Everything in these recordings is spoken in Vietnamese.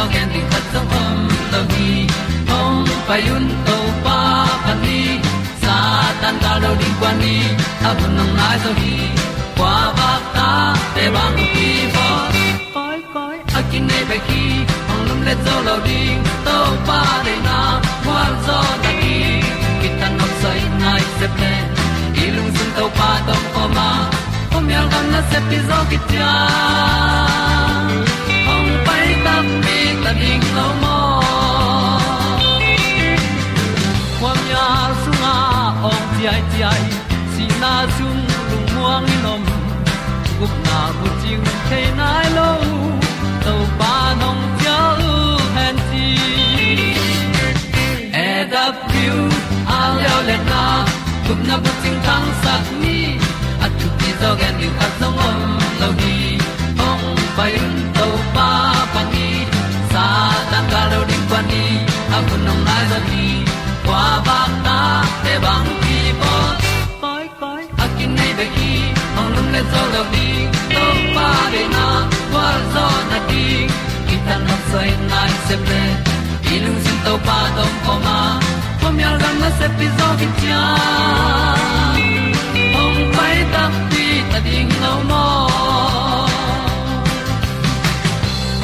ti zo gen di khat zo om lo gi hong pai un to pa pa ni sa tan ga lo ding kwan ni. A bu nang mai zo gi kwa ba ta te bang ki bo koi koi a kin nei pe ki hong lum le zo lo ding to pa de na kwa zo ta ki ki tan nok sai nai se ple ilung sun to pa tom ko ma. Pom yal gam na se pi zo ki ta mi ta ding lo mo kwam ya sunga ong ti ai ti ai si na zum lu muang ni nom gup na bu ting te nai lo to pa nong pia lu han ti e da piu a leo le na gup na bu ting tang sat ni at tu ti dog and you at the mom lo ni ong pai ni kwa ba ta te bang ki bo koi koi a kin nei be ki ong lum le zo lo ni to pa de na kwa zo na ti ki ta na sai nai se ple ilung sin to pa tom ko ma. Pom yal gam na se pi zo ki tia ong pai ta pi ta ding lo mo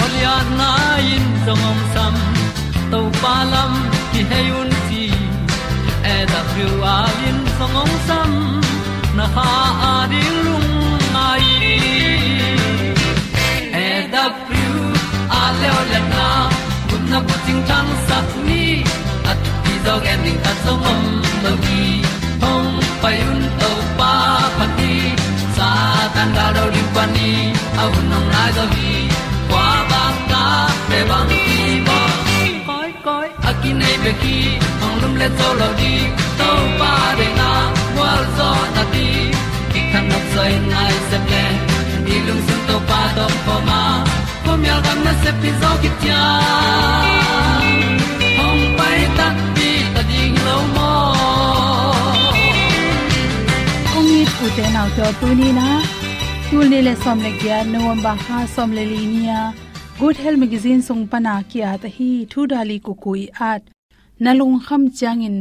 Olia na in song om sam to pa lam ki hay un ti e da thru a lin song ong sam na ha a di lung mai. E da thru a le o le na kun na ko ting tang sat ni à, at ti dog ending ta song om no gi hong pai un to pa pa ti sa tan da do ri pa ni. Au nong lai do gi qua ba ta pe bang ki nei pe ki ong lum le zo lo di to pa de na wa zo na ti ki kan nok sai nai se ple ni lung sun to pa to pa ma ko mi al gam na se pi zo ki tia ong pai ta ti ta ding lo mo ong ni pu te na to tu ni na tu ni le som le kya november ha som le li ni ya good health magazine song pana ki at hi thu dali ku kui at nalung kham changin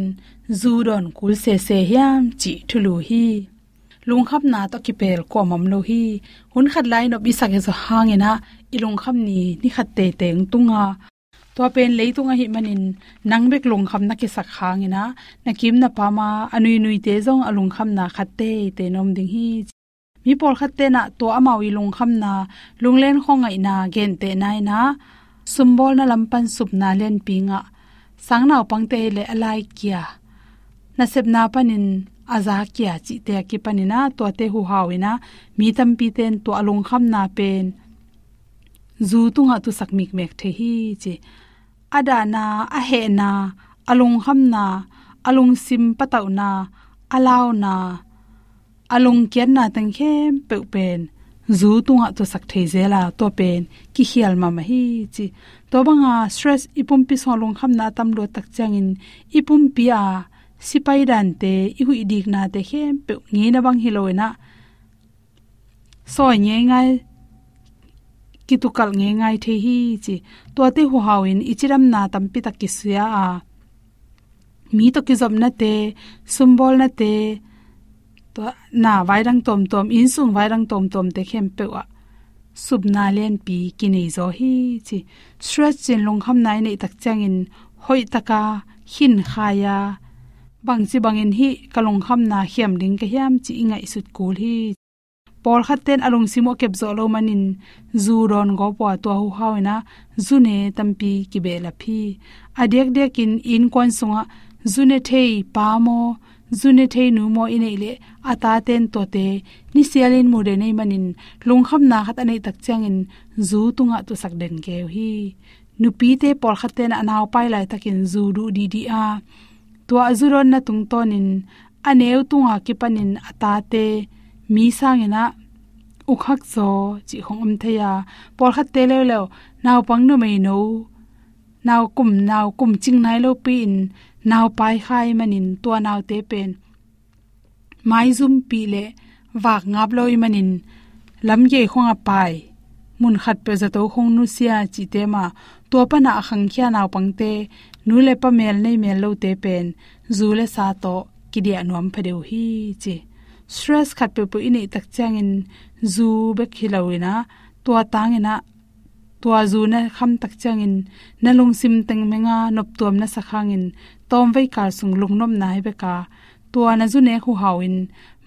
zu don kul se se hiam chi thulu hi. Lung khap na to ki pel ko mam lo hi. Hun khat lai no bi sak zo hangena ilung kham ni ni khat te teng tunga. To pen leitunga hi manin nangbek lung kham na ki sak hangena na kim na pama anui nui te zong alung kham na khatte te nom ding hi mi por khatte na to amawi lung kham na lunglen khongai na, gen te nai na. Sumbol na lampan sup na len pinga. Sangnaw pangte le alai kia. Na sep na panin, aza kia chi te ki panina to te hu hawina mi tam pi ten to alung kham na pen. Zu tunga tu sakmik mek the hi chi. Adana a he na, alung kham na, alung sim pataw na alaw na alung kian na tang khem pe pen. Zu tunga to sak thei zela to pen. Ki hial ma ma hi, chi. To banga stress, ipum pi so long kham na tam lo tak changin ipum pi a, sipai dan te i hui dik na te khem pe nge na bang hiloina e soi nye ngai ki tu kal nge ngai the hi, chi. To te hu hawin ichiram na tampi tak ki suya a. Mi to ki zom na te sumbol na te to na vai rang tom tom in sung vai rang tom tom te khem pe wa sup na len pi ki nei zo hi chi stress chin long kham nai nei tak chang in hoi taka hin khaya bang chi bangin hi kalong kham na hiam ding ka hiam chi inga isut kul hi por khaten alung simo kep zo lo manin zu ron go po to hu hawina zune tampi ki be la phi adek dek in in kon sunga zune thei pa mo zune thei nu mo ine le ata ten to te ni sialin mu de nei manin lung kham na khat anei tak changin zu tunga tu sak den ge hi. Nu pi te por khaten anaw pai lai takin zu du di di a. To azuron na tung tonin, aneu tunga ki panin ata te mi sangena ukhak zo, chi khong um theya. Por khat te le le naw pang no mai no naw kum naw kum ching nai lo pin naw pai khai manin to naw te pen mai zum pi le wak ngap loi manin lam ye khong a pai. Mun khat pe za to khong nu sia chi te ma to pa na khang khya naw pang te nu le pa mel nei mel lo te pen zu le sa to ki dia nuam phe deu hi chi. Stress khat pe pu ini tak chang in. Zu be khilawina to tang ina tua zu na kham tak chang in, na lung sim teng menga nop tuam na sakhang in, tom vei kar sung lung nom nai be ka. Tua na zu ne khu hawin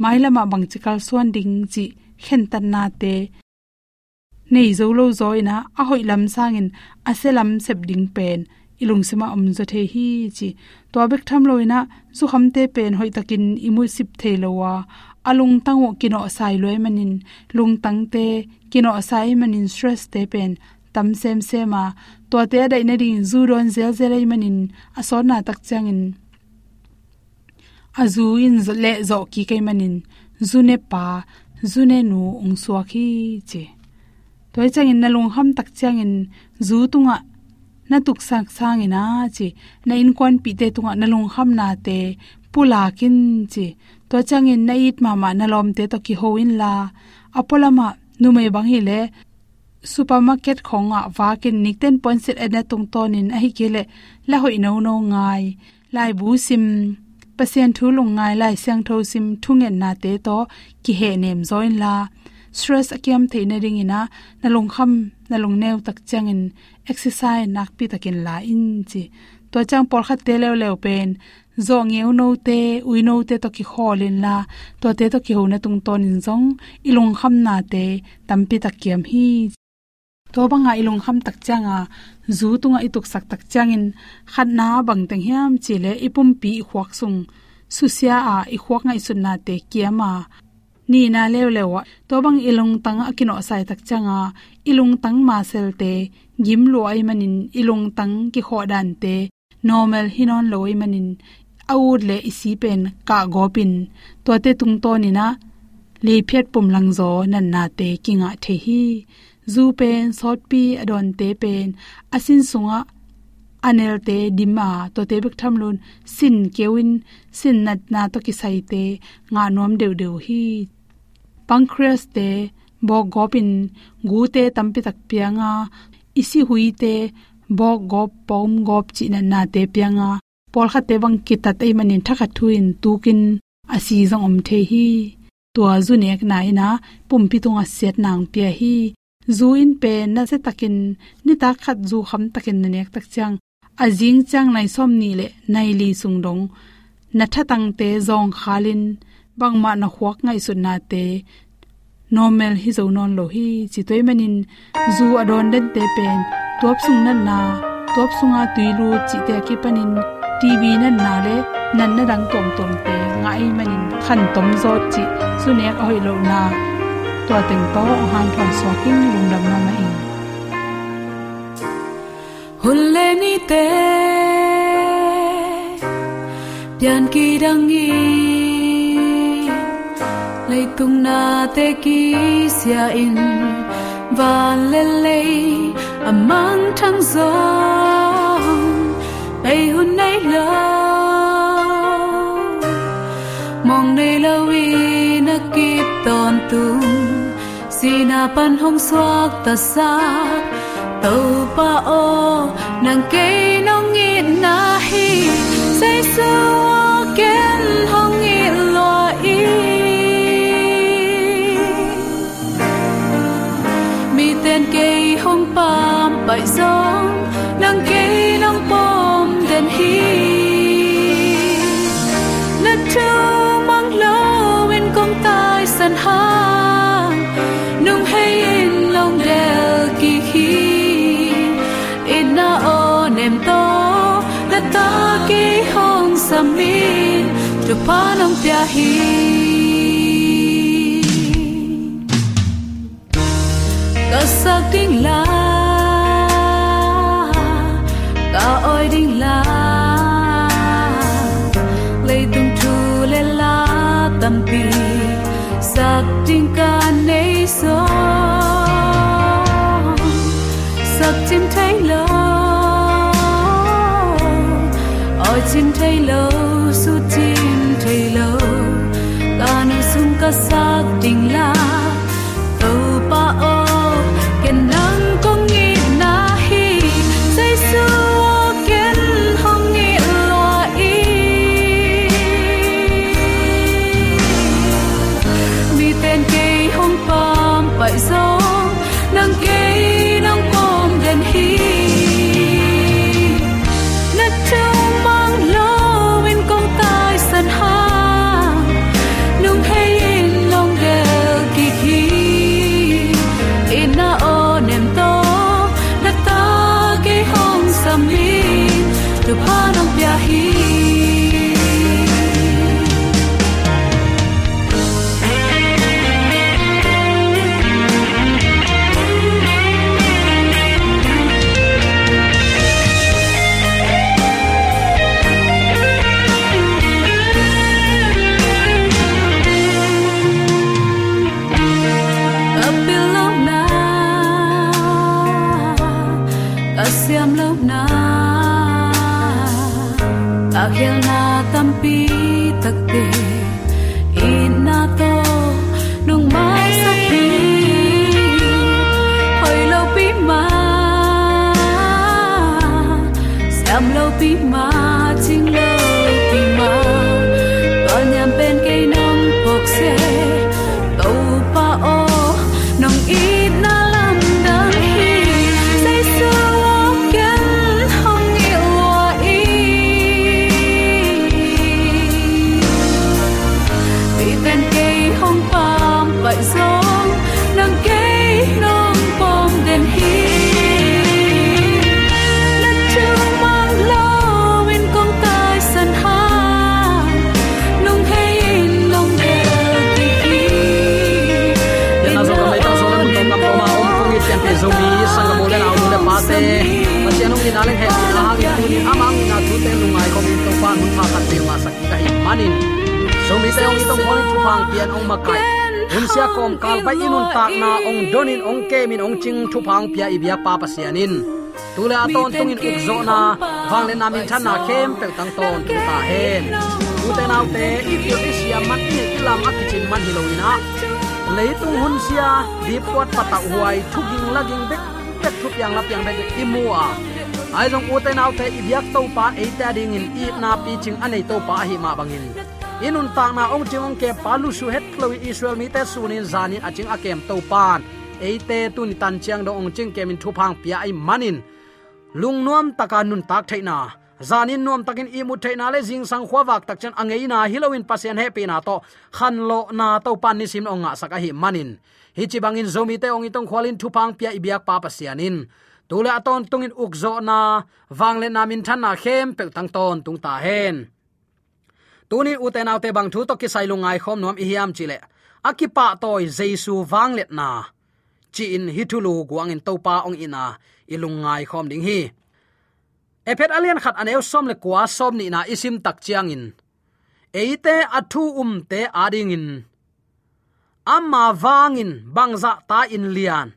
mailama bangchikal suan ding chi khen tan na te. Nei zo lo zo ina, a hoi lam sangin aselam sep ding pen ilung sema om zo the hi chi. To bek tham loina zu kham te pen hoi takin imu sip the lowa alung tango kino sai loi manin, lung tang te, kino sai manin stress te pen tam sem sema to te dai na ding zu ron zel zel ai manin asor na tak changin azu in le zo ki kai manin. Zu ne pa, zu ne nu ung suwa khi che. Toy changin na lung ham tak changin zu tunga na tuk sang sang ina che. Na in kon pi te tunga na lung ham na te pula kin che. To changin na it ma ma na lom te to ki ho in la. Apolama nu mai bang hi le supermarket khonga wakin nikten point set ena tung tonin ahi kele la hoi no no ngai. Lai bu sim, pasien thu lung ngai, lai sang tho sim thungen na te to, ki he nem join la. Stress akiam theina ring ina nalung kham nalung neu tak changin exercise nak pi takin la in chi. To chang por kha te lew lew pen, zo ngeu no te, ui no te to ki kholin la. To te to ki ho na tung ton in zong ilung kham na te tampi takiam hi to banga ilung kham tak changa, zu tunga ituk sak tak changin. Khat na bang teng hiam chile ipum pi khwak sung. Susia a i khwak ngai sun na te kiama. Ni na lew lewa to bang ilung tang akino sai tak changa. Ilung tang ma sel te. Gim lo ai manin. Ilung tang ki kho dan te. Normal hinon loi manin. Aud le isi pen ka gopin. To te tung to ni na. Le phet pum lang zo nan na te kinga the hi zu pen, sot pi, adon te pen, asin sunga, anel te, dima, to te bek tham lun, sin kewin, sin nat na to ki sai te, nga nom deu deu hi. Pancreas te bo gopin, gu te tampi tak pianga, isi hui te bo gop pom gop, chi na na te pianga. Pol kha te wang ki ta te manin thakha thuin, tukin, asi zong om the hi. Tua zu nek na ina, pum pi tunga set nang pia hi zu in pe na se takin, ni ta khat zu kham takin na nek tak chang azing chang nai som ni le, nai li sung dong. Na tha tang te zong khalin bangma na huak ngai su na te. Normal hi zo non lo hi, chi toy manin zu adon den te pen top sung na na top sunga tuilu chi te ki panin tv na na le, nan na dang tom tom te, ngai manin khan tom zo chi, su nek oi lo na. ตัวตึงโตหันทอนสวกินลุงดำนอมาเองหุ่นเลนิเตเปียนกีดังอีเลยตุงนาเตกีเสียอินวานเลเลอมังทั้งสองไปหุ่นในเลอมองในละวีนักกีบตอนตุง sina pan hong suak ta sa tàu pa o nang ke nong ngin na hi. Say so ken lâu ở trên chim thấy lâu. Tak na ong donin ong ke min ong ching thu phang pia i bia pa pa sianin tule aton tungin uk zo na wang le na min than na kem pe tang ton tu ta hen. Tu te nau te i pio i sia man ni ilam akichin man hiloina leitung hun sia di pot pata huai thuging laging bek bek thup yang lap yang bek imua ai jong ute nau te ibyak to pa e ta ding in i na pi ching anei to pa hi ma bangin inun ta na ong ching ong ke palu su het kloi israel mi te sunin zanin aching akem to pan. E te tu ni tan chiang do ong ching kemin thu phang pia ai manin. Lung nuam taka nun tak theina zanin nuam takin i mu theina le jing sang khwawak tak chan angei na. Hilowin pasien happy na to. Khan lo na to pan ni sim onga saka hi manin. Hi chi bangin zomi te ong itong khwalin thu phang pia biak pa pasianin tule aton tungin ukzo na. Wangle namin than na khem pe tang ton tung ta hen tuni uten autte bang thu to ki sai lungai khom nom ihiam chile. Akipa toy jesu wanglet na. Chi in hitulu guang in topa ong ina. Ilungai khom ding hi. Ephet alian khat aneu som le kwa som ni na isim tak chiang in. Eite athu um te ading in. Amma wangin bangza ta in lian.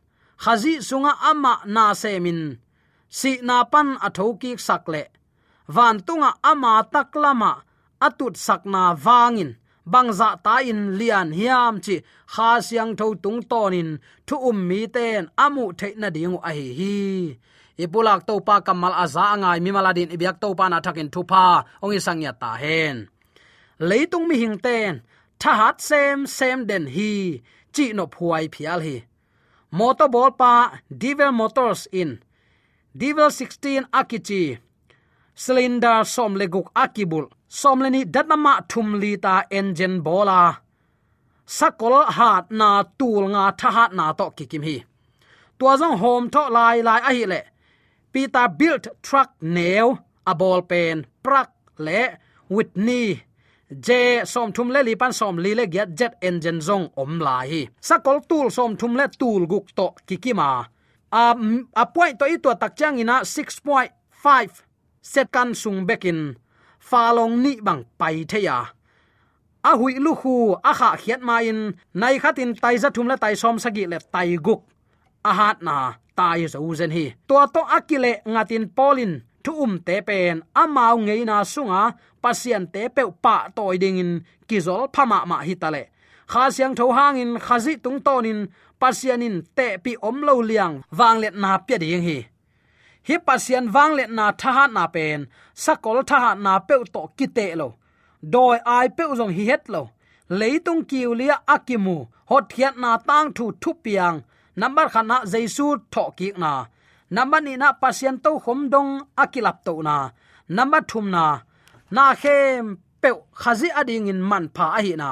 Khazi sunga amma na semin si na pan athoki sakle van tunga ama taklama atut sakna wangin bangza ta in lian hiam chi kha siang tho tung tonin. Thu um mi ten amu theina dingu a hi hi. Ipulak to pa kamal aza angai mi maladin ibyak to pa na thakin thu pa. Ongi sangya ta hen. Leitung mi hing ten. Thahat sem sem den hi. Chi no phuai phial hi. Motor ball pa devil motors in. Devil 16 akichi cylinder som leguk akibul somleni datnama thumli ta engine bola sakol hat na tul nga tha hat na to kikim hi. Tua jong home to lai lai a hi le pita built truck nail a ball pen, prak le whitney je som thum le li pan som li le get jet engine zong om lai hi. Sakol tul som thum le tul guk to kikima a. A point to i to tak chang ina 6.5 set kan sung bekin falong ni bang pai theya. A hui lu khu, a kha khiat ma in, nai khatin tai za thum la tai som sagi le tai guk. A hat na, tai zo zen hi. To to akile ngatin polin thu um te pen amau ngei na sunga pasien te pe pa toy ding in kizol phama ma hi tale kha siang tho hangin khazi tung tonin pasianin te pi om lo liang wang let na pya ding hi hi pasian wang le na tha na pen. Sakol tha na pe to kite lo. Doi ai pe zong hi het lo. Leitung kiu lia akimu. Hot thiat na tang thu thu piang. Number khana jaisu tho ki na. Number ni na pasian to khom dong akilap to na. Number thum na. Na khem pe khazi ading in man pha a hi na.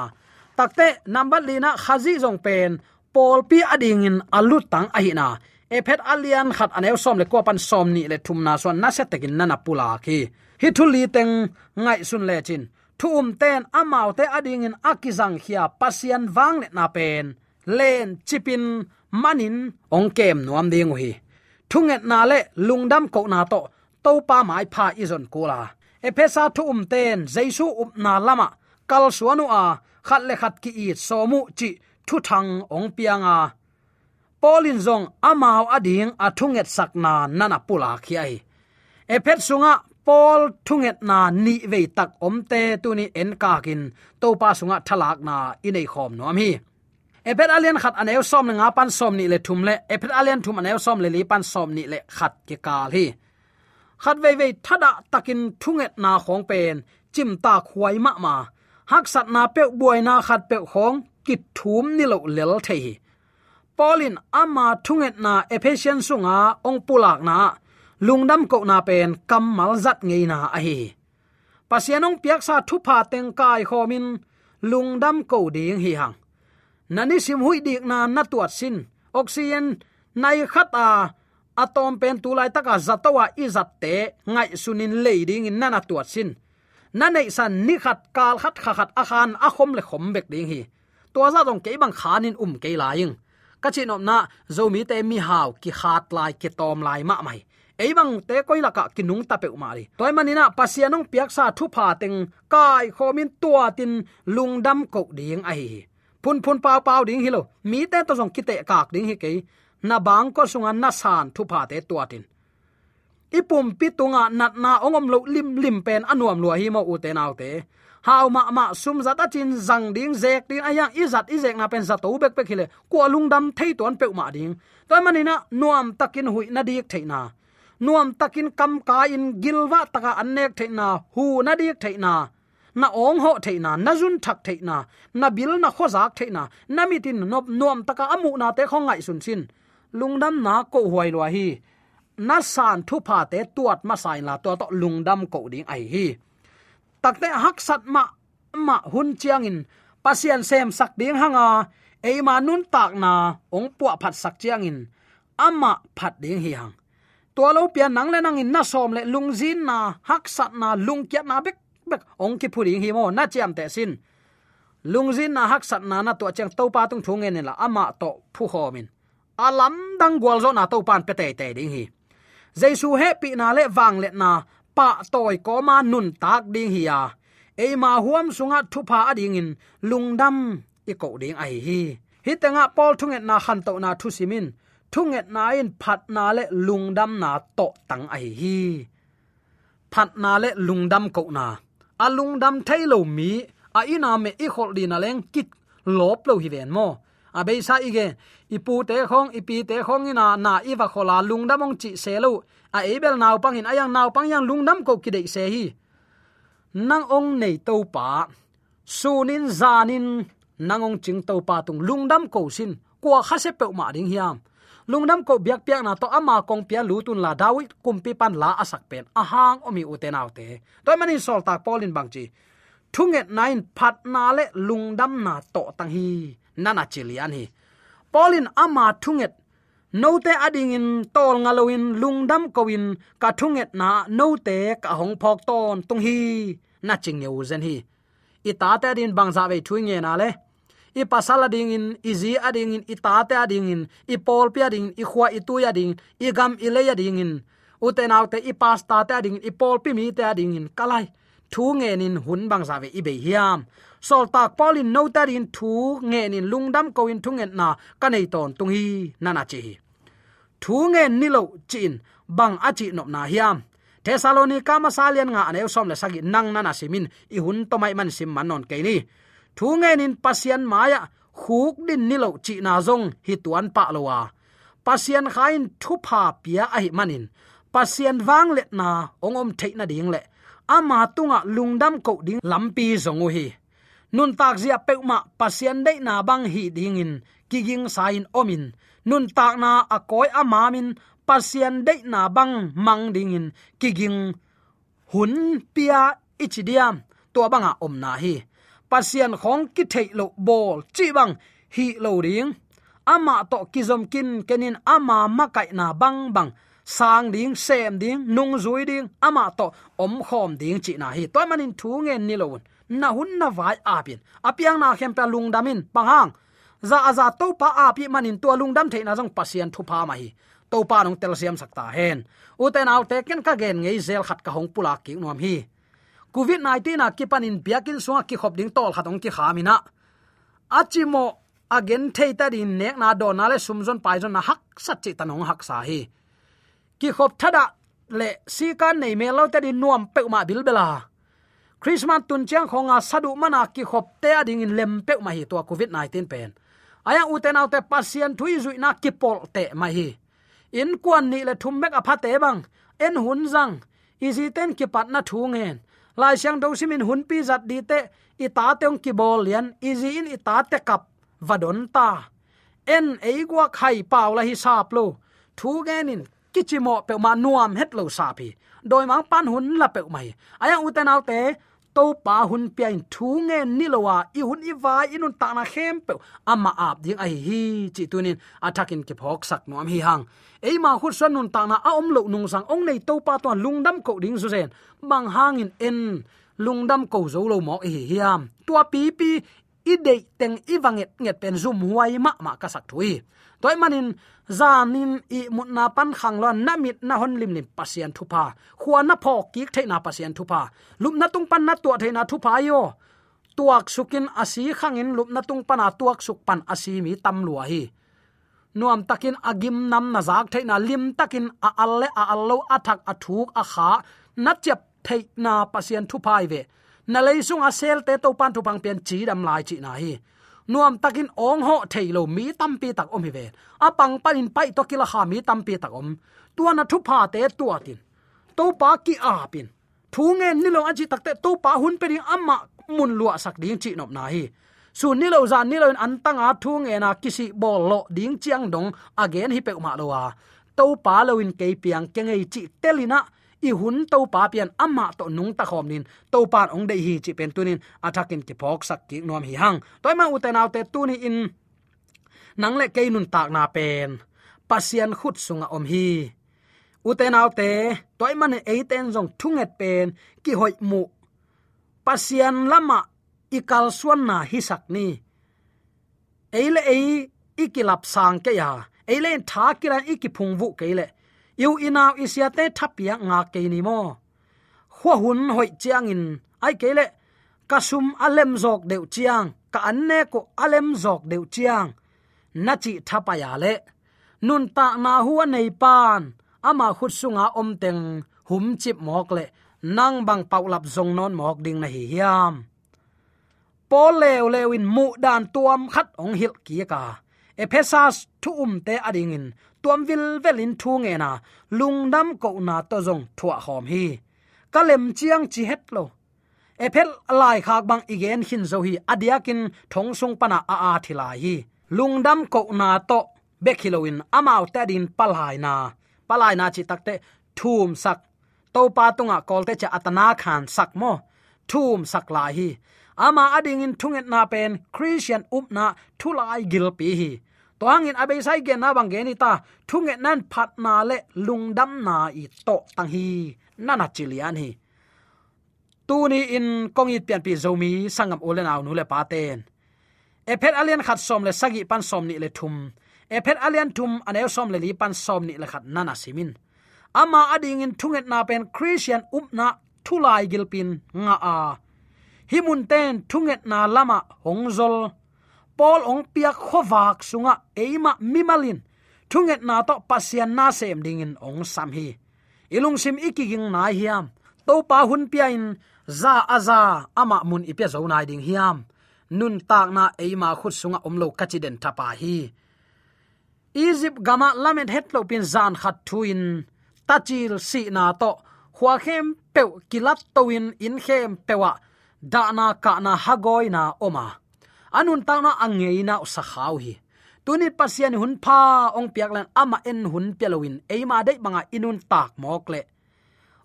Takte number lina khazi zong pen. Pol pi ading in alut tang a hi na ephet alian khat anew som le ko pan som ni le thum na son na se tekin na pula ki. Hi thuli teng ngai sun le chin. Thum ten amau te ading in akizang khia pasian wang le na pen. Len chipin manin ong kem nuam ding hi. Thunget na le lungdam ko na to. To pa mai pha izon kula. Ephesa thum ten jaisu up na lama. Kal suanu a khat le khat ki i somu chi thu thang ong pianga polin zong amao ading athunget sakna nana pula khiai. Ephet sunga pol thunget na ni ve tak omte tuni en kakin to pa sunga thalak na inei khom no mi ephet alien khat anew som nga pan som ni le thum le ephet alien thum anew som le li pan som ni le khat ke kal hi. Khat ve ve thada takin thunget na khong pen, chim ta khuai ma ma. Hak sat na pe buai na khat pe khong, kit thum ni lo lel thei polin ama thunget na ephesian sunga ong pulak na. Lungdam ko na pen kamal zat ngei na a hi pasianong piak sa thu pha teng kai khomin, lungdam ko ding hi hang. Nani sim hui dik na na tuat sin. Oxygen nai khata atom pen tu lai taka zatawa izat te, ngai sunin leiding in nana tuat sin. Na san ni khat kal khat kha khat a khan le khom bek ding hi. To za dong ke bang khanin um ke laing ka chi nom na zomi te mi hào ki khat lai, ki tom lai, ma mai. Eibang te koila ka kinung ta pe umari toy manina pasianong piak sa thu pha teng, kai khomin tua tin lungdam ko ding ai phun phun pau pau ding hilo mi te to jong kite kak ding hi ke na bang ko sunga na san thu pha te tua tin. Ipum pitunga nat na ongom lo lim lim pen anuam lua hi mo u te nau te haw ma ma sum zat a chin zang ding zek ding ayang izat izek na pen zato bek pek hile ko lungdam thei ton pe ma ding. Toy manina nuam takin hui na dik theina nuam takin kam ka in gilwa taka anek theina hu na dik theina na. Ong ho theina na jun thak theina na. Bil na khozak theina na. Mitin nop nuam taka amu na te khongai sun sin lungdam na ko huai lo hi. Na san thu pha te tuat ma sai la to to lungdam ko ding ai hi takte hak sat ma ma hun chiang in. Pasian sem sak ding hanga eima nun tak na, ong puwa phat sak chiang in. Ama phat ding hi hang. To lo pia nang le nang in, na som le lung zin na, hak sat na, lung kiat na, bek bek, ong ki phuri hi mo, na chiam te sin. Lung zin na, hak sat na na to chang to pa tung thung en la ama to phu homin alam dang gwal zo na to pan pe te te ding hi. Jaisu pi na le wang le na pa toy ko ma nun tak ding hi ya e ma huam sunga thu pha ading in lungdam i ko ding ai hi hi tanga pol thunget na khan to na thu simin thunget na in phat na le lungdam na to tang ai hi phat na le lungdam ko na alungdam thailo mi a ina me i khol din leng kit lop lo hi ven mo a be sa ige ipu te khong ipi te khong ina na i va khola lungdam ong chi se lo a ebel naw pangin ayang naw pang yang lungdam ko kidei se hi. Nang ong nei to pa, sunin zanin nangong ching to pa tung lungdam ko sin kwa khase pe ma ding hiam. Lungnam ko biak piak na to ama kong pia lutun la dawit kumpi pan la asak pen. Ahang omi uten autte toy manin sol tak polin bangchi thunget nine phat na le lungdam na to tang hi. Nana chilian hi. Polin ama thunget note ading in tol ngaloin lungdam kowin ka thunget na note ka hong phok ton tung hi. Na ching yeu zen hi. Ita ta din bangza ve thuinge na le. I pasala ding in izi ading in itate ading in, i pol pi ding i khwa i tu ya ding i gam i le ya ding in uten autte i pasta ta ding i pol pi mi ta ding in. Kalai thu nge nin hun bang sa ve i be hiam. Sol tak polin no ta rin thu nge nin lungdam ko in thu ngen na kanei ton tung hi. Nana chi thu nge ni lo chin, bang achi nop na hiam. Thessalonica masalian nga anew som le sagi nang nana simin i hun to mai man sim man non ke ni thu nge nin pasian maya khuk din ni lo chi na zong hi tuan pa lowa. Pasian khain thu pha pia a hi manin. Pasian wang let na, ongom theina ding le. Ama tunga lungdam ko ding lampi zongu hi. Nun tak zia peuma, pasian dei na bang hi dingin kiging sain omin nun tak na akoi amamin pasian dei na bang mang ding in kiging hun pia ichidiam to banga om na hi. Pasian khong ki thei lo bol, chi bang, hi lo ring. Ama to kizom kin kenin ama makai na bang bang. Sang ding, sem ding, nung zui ding ama to om khom ding chi na hi. Toy manin thu nge ni lo na hun na vai apin apiang na khem pa lung damin pangang za aza to pa api manin to lung dam theina jong pasian thu pa ma hi. To pa nong tel siam sakta hen. Uten te ken ka gen ngei zel khat ka hong pula ki nom hi. Covid 19 a ki panin biakin suwa ki khop ding tol khatong ki khamina achimo again theita din nek na do na le sumzon paizon na hak sat chi tanong hak sa hi. Ki khop thada le si kan nei me lo te din nuam pe ma bil bela. Christmas tun chiang khonga sadu mana ki khop te ading in lem pe ma hi to covid 19 pen aya à, uten autte pasien thui zui na kipol te mai hi in kuan ni le thum mek a à pha te bang en hun zang izi ten ki pat na thu ngen lai siang do simin hun pi zat di te i ta teong ki bol yan izi in i ta te kap vadon ta. En ei gwa khai paw la hi sap lo thu genin kichimo pe ma nuam het lo sapi doi mang pan hun la pe mai aya à, uten autte to pa hun pian thu nge nilowa i hun i vai inun ta na khem pe. Ama ap ding ai hi chi tunin atakin ke phok sak nuam hi hang. Ei ma khu san nun ta na a om lo nung sang ong nei to pa to lungdam ko ding zu zen bang hangin en, lungdam ko zo lo mo hi hiam tua pi pi, i de teng i wanget nget pen zum huai ma ma ka sak thui. Toy manin zanin i mutna pan khang lo namit na hon lim lim pasien thupa. Khuwa na phok ki theina pasien thupa. Lup na tung pan na tua theina thupa yo. Tuak sukin asi khangin lup na tung pana tuak suk pan asi mi tam lua hi. Nuam takin agim nam na zak theina lim takin a alle a allo athak athuk a kha na chep theina pasien thupai ve. Na leisung a sel te to pan thu pang pian chi dam lai chi na hi nuam takin ong ho thailo mi tampi tak om hi ve. Apang panin pai to kila ha mi tampi tak om. Tuana thu pha te tua tin. To pa ki a pin. Thu nge nilo aji takte to pa hun pe ding amma mun lua sak ding chi nop na hi. Su nilo za nilo in antanga thu nge na kisi bol lo ding chiang dong, again hi pe ma lo wa to pa lo in ke piang ke ngei chi telina i hun to pa pian amma to nung ta khom nin. To pan ong dei hi chi pen tunin athakin ki phok sak ki nom hi hang. Toy ma uten autte tuni in nang le ke nun tak na pen. Pasian khut sunga om hi. Uten autte toy man eiten jong thunget pen. Ki hoi mu. Pasian lama ikal suan na hi sak ni. Eile ei, ikilap sang ke ya. Eile tha kiran ikiphung vu ke le yu inaw isia te thapia nga ke ni mo. Khwa hun hoi chiang in. Ai ke le, kasum alem jok deu chiang. Ka anne ko alem jok deu chiang. Na chi thapa ya le, nun ta na huwa nei pan. Ama khut sunga om teng hum chip mok le. Nang bang paulap zong non mok ding na hi hiam. Pol lew lewin mu dan tuam khat ong hil ki ka ephesas thu um te ading in. Tuam vil velin thu nge na. Lungnam ko na to jong thua hom hi. Kalem chiang chi het lo. Ephel lai khak bang igen hin zo hi. Adiakin thong sung pana a a thila hi. Lungdam ko na to bekhiloin amau ta din palhai na. Palai na chi takte thum sak. To pa tunga kolte cha atana khan sak mo. Thum sak lai hi. Ama ading in thunget na pen christian upna thulai gilpi hi to in abe sai gen na bang geni ta. Thunge nan phat na le lungdam na i to tang hi. Nana chilian hi. Tu ni in kongit pian pi zomi sangam olen aw nu le paten ephet alien khat som le sagi pan som ni le thum. Ephet alien thum anew som le li pan som ni le khat nana simin. Ama ading in thunget na pen christian upna thulai gilpin nga a. Himun ten thunget na lama hongzol pol ong pia khowak sunga eima mimalin. Thunget na to pasian na sem dingin ong sam hi. Ilung sim ikiging na hiam. To pa hun pia in za aza ama mun ipia zo nai ding hiam. Nun tak na eima khut sunga omlo kachiden tapa hi. Egypt gama lamet het lo pin zan khat thuin. Tachil si na to hwa khem pe kilat toin in khem pewa. Da na ka na hagoi na oma anun ta na angei na sa khaw hi. Tunit pasian hun pha ong piak lan ama en hun pelowin eima dei banga inun tak mokle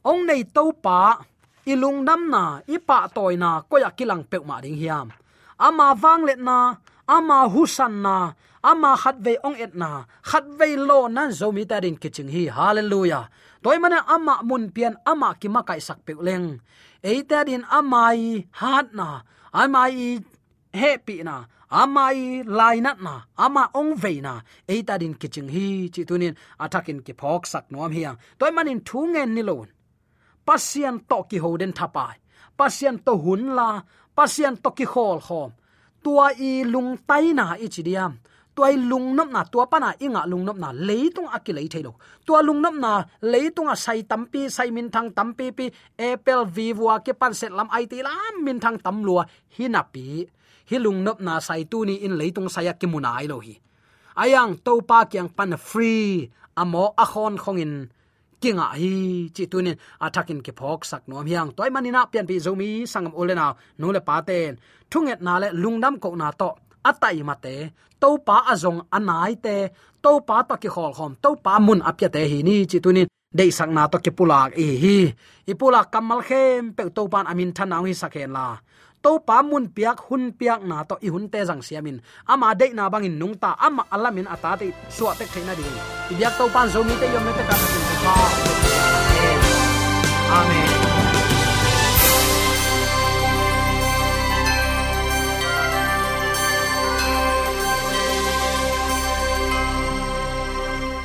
ong nei to pa, ilung nam na, ipa toy na, koya kilang pe ma ding hiam. Ama wang let na, ama husan na, ama khat ve ong et na, khat ve lo nan zo mi ta din kiching hi. Hallelujah. Toy mana ama mun pian, ama ki ma kai sak pe leng. Ei ta din amai hat na, amai happy na amai laina na ama ong veina na ta din kiching hi, chi tunin atakin ki phok sak nom hiang toy manin thu nilon ni pasian to ki hoden thapai. Pasian to hun la, pasian to ki khol khom. Tua i lung tai na i chidiam tua lung nop na, tua pana inga lung nop na, leitung akilei thailo tua lung nop na, leitung a sai tampi sai min thang tampi pi apple vivo ke pan set lam it lam min thang tam lua hinapi hi lung nop na sai tu ni in leitung saya ki munai lo hi. Ayang to pa kyang pan free, amo akhon khongin kinga hi, chi tunin atakin ke phok sak nom hiang. Toy manina pian pi zomi sangam olena nule paten thunget na le lungnam ko na to, atai mate to pa azong anai te to pa to ki khol khom to pa mun apya te hi ni, chi tunin dei sak na to ki pulak e hi. I pulak kamal khem, pe to pan amin thanaw hi sakhen la to pa mun piak hun piak na to i hun te jang siamin. Ama de na bangin nung ta, ama alamin ata te suwa te theina di i biak to pan zo mi te yom te ka ta pa. Amen.